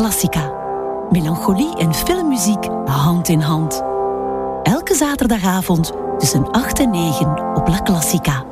Classica. Melancholie en filmmuziek hand in hand. Elke zaterdagavond tussen 8 en 9 op La Classica.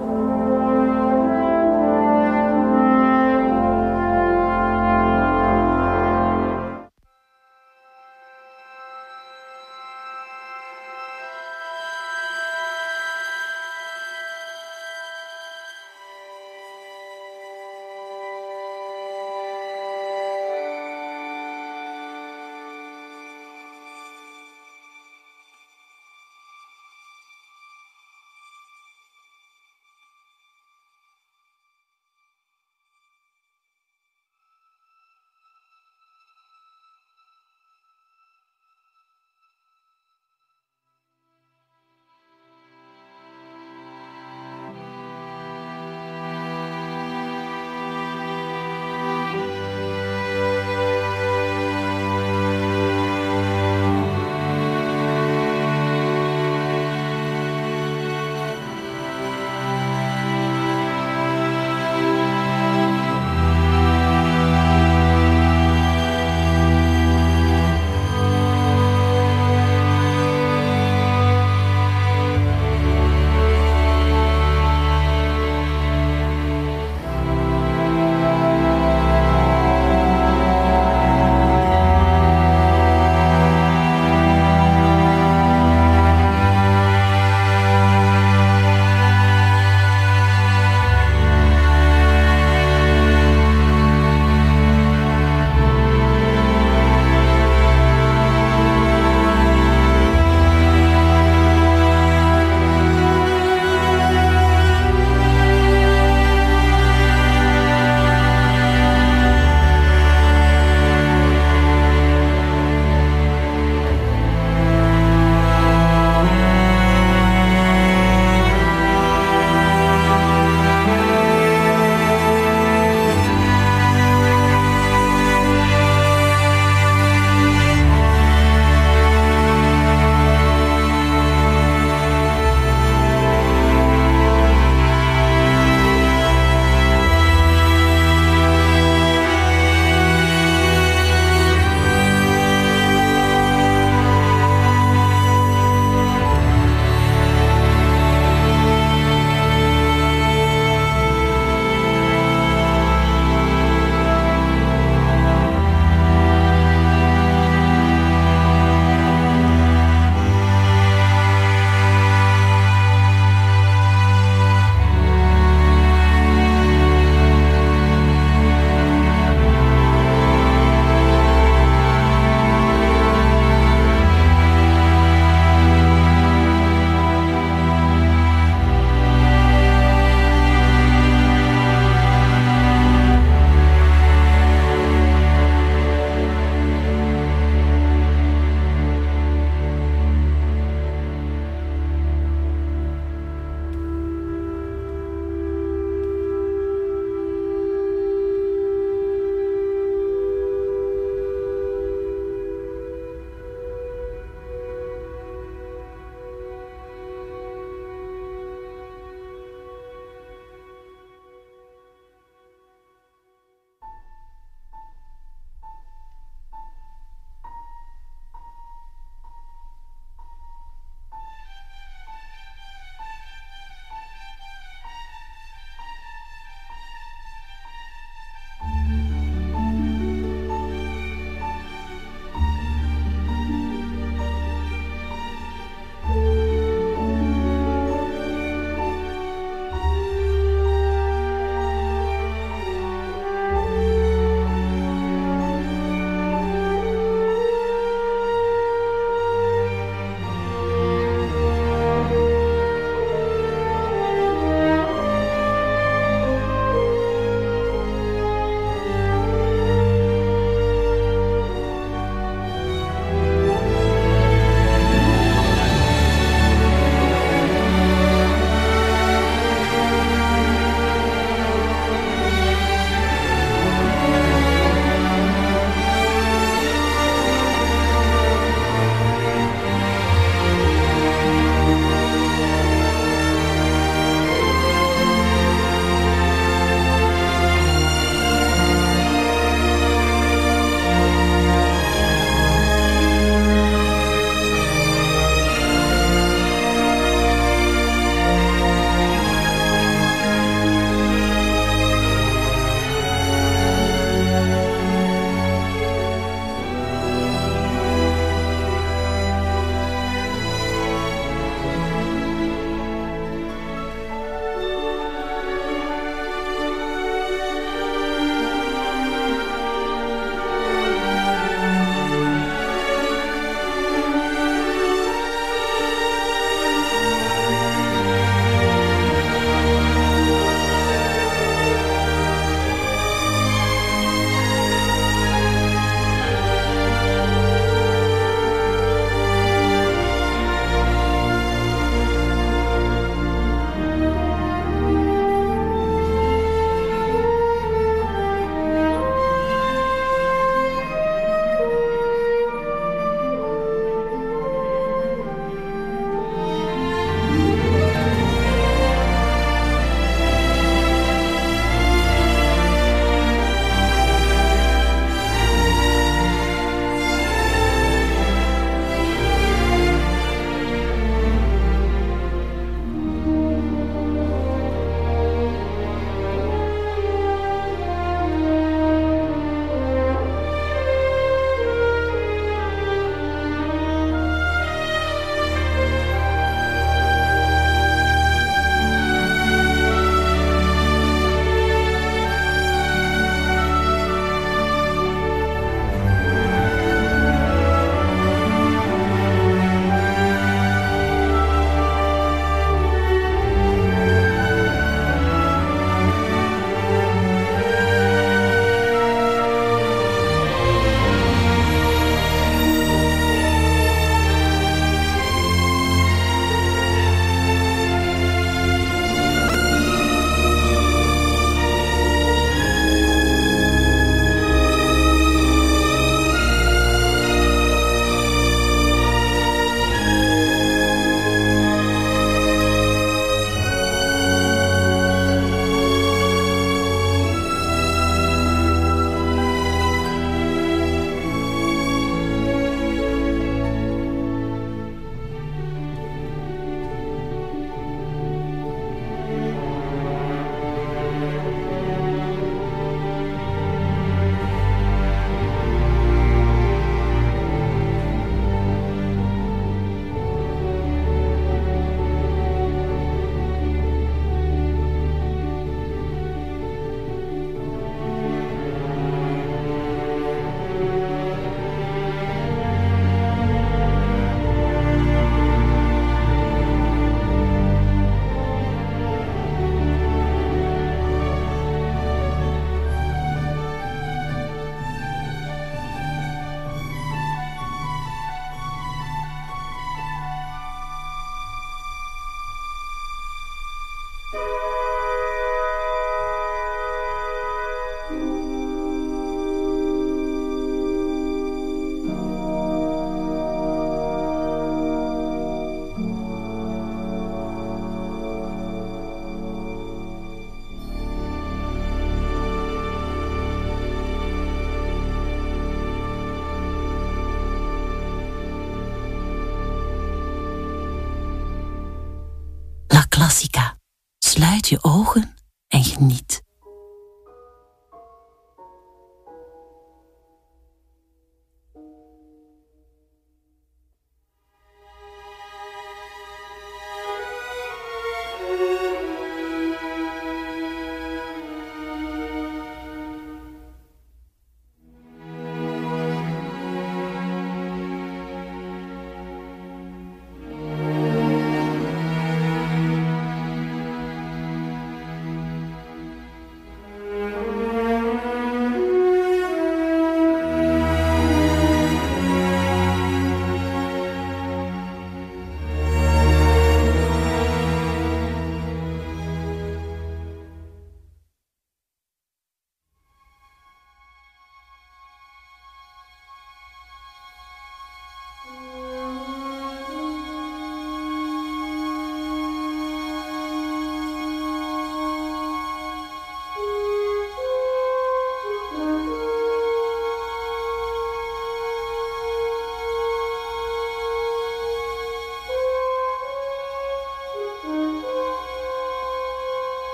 Je ogen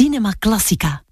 Cinema Classica.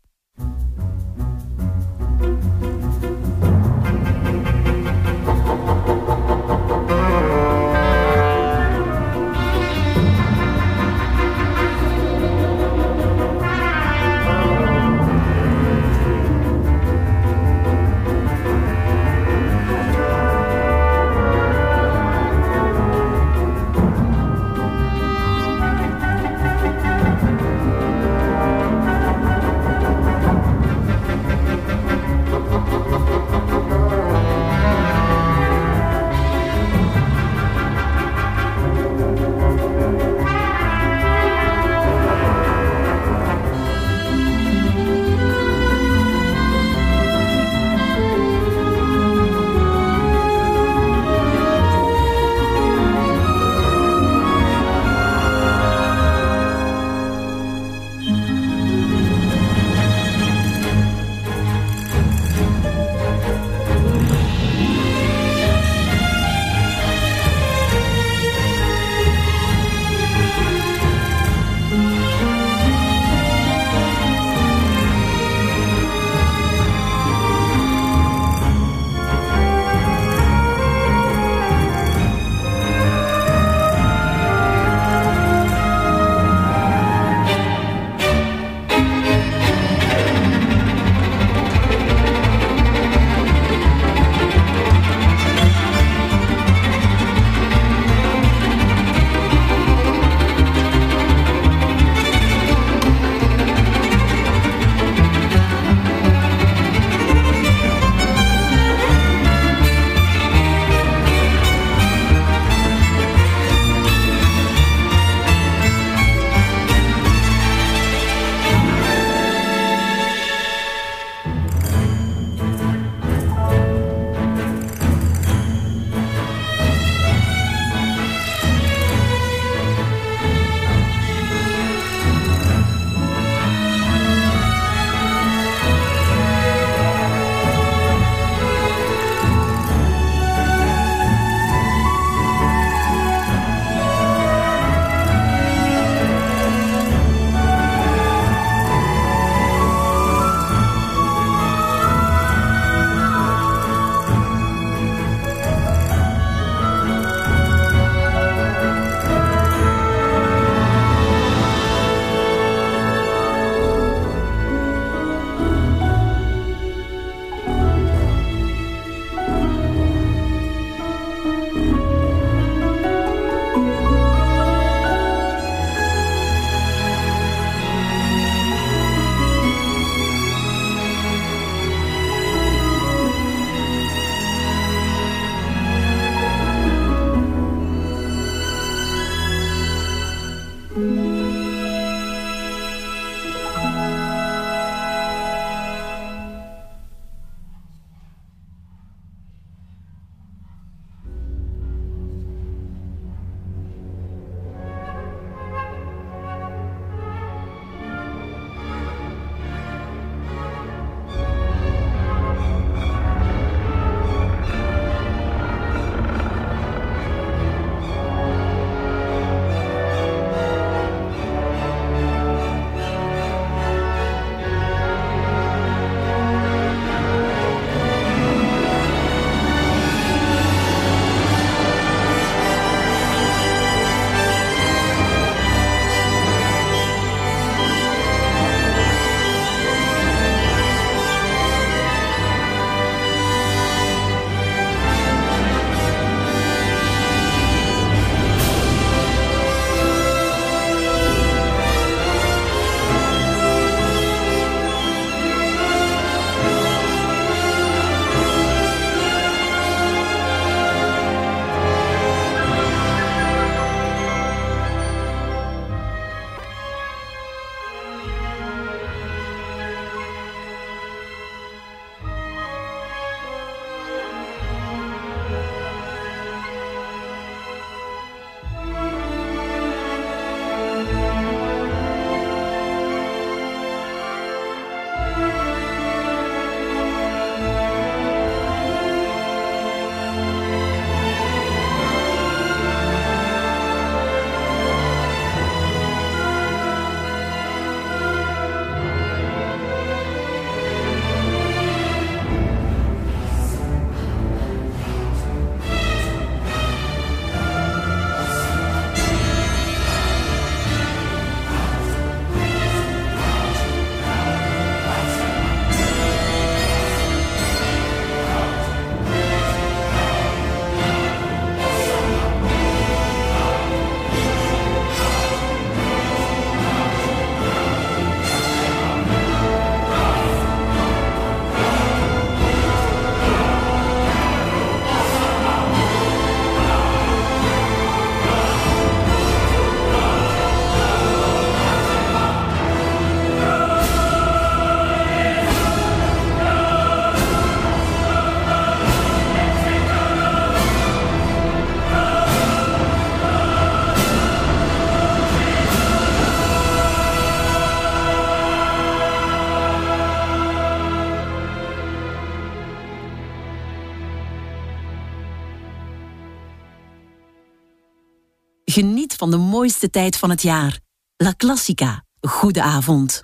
Van de mooiste tijd van het jaar. La Classica. Goede avond.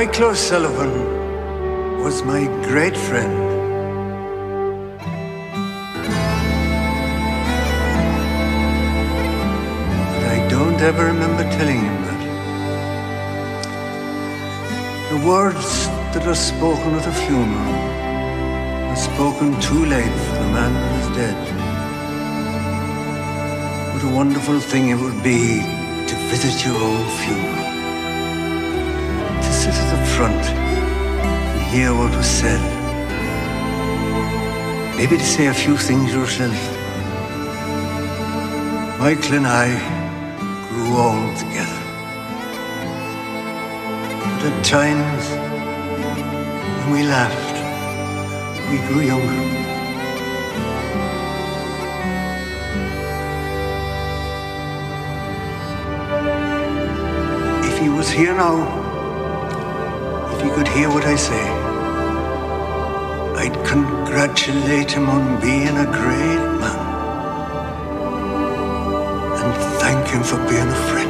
Michael O'Sullivan was my great friend. But I don't ever remember telling him that. The words that are spoken at a funeral are spoken too late for the man who is dead. What a wonderful thing it would be to visit your own funeral sit at the front and hear what was said. Maybe to say a few things yourself. Michael and I grew old together. But at times, when we laughed, we grew younger. If he was here now, he could hear what I say, I'd congratulate him on being a great man and thank him for being a friend.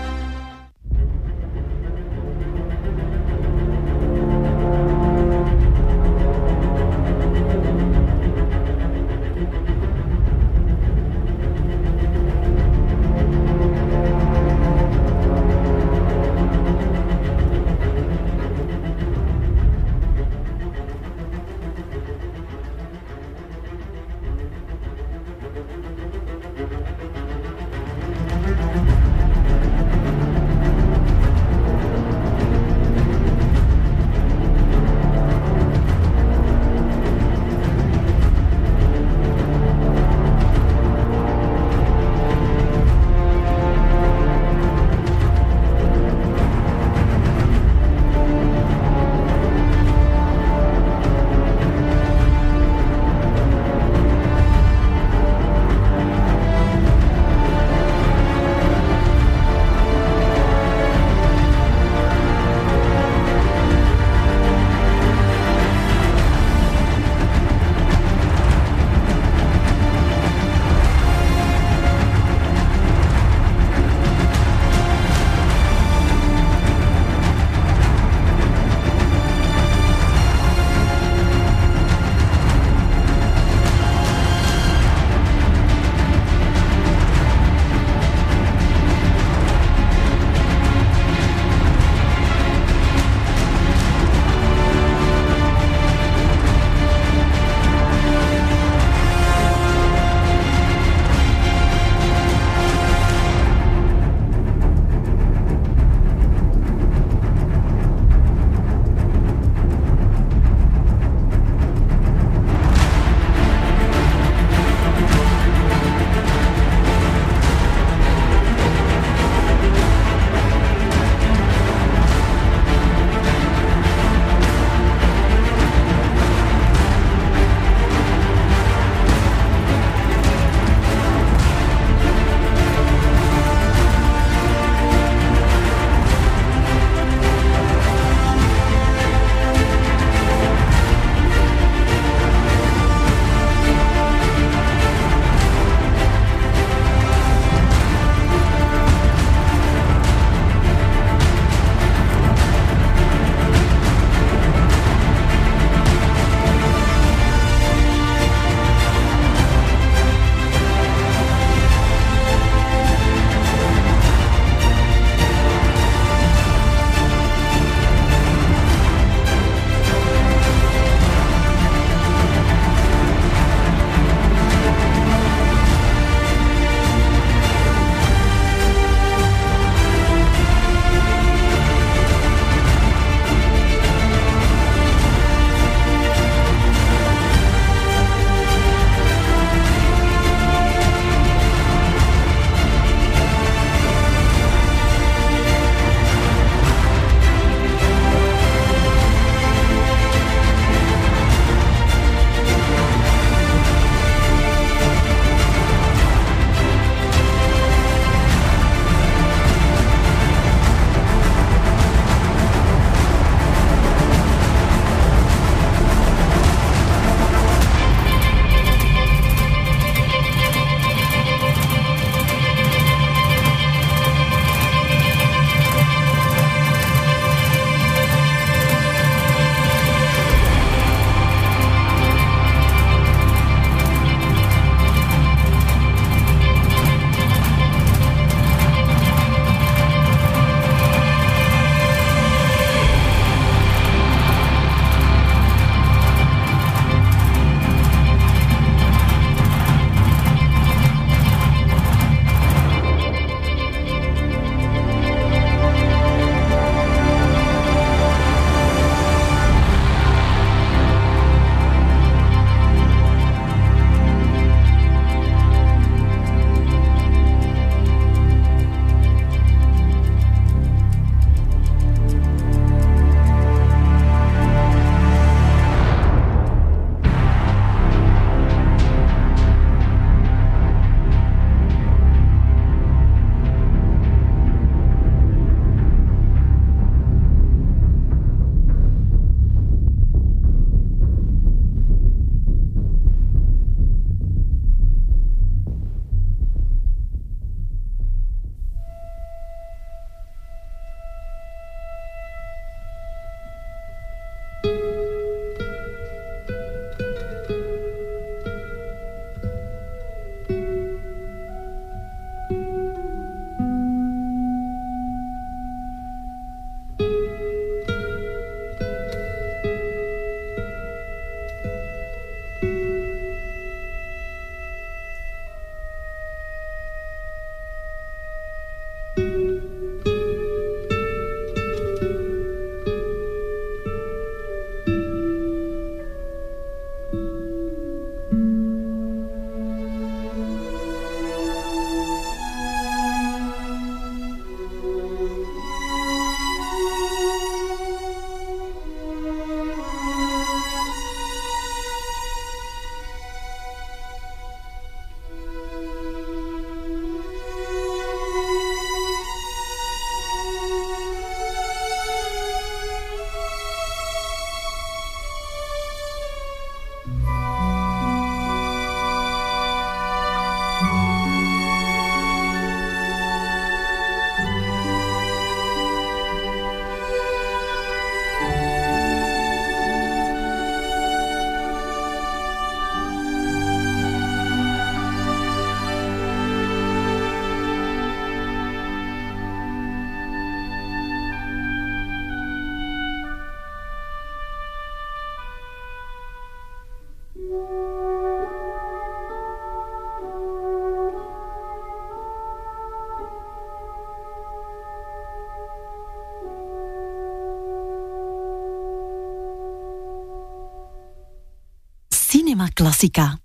Classica.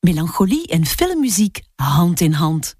Melancholie en filmmuziek hand in hand.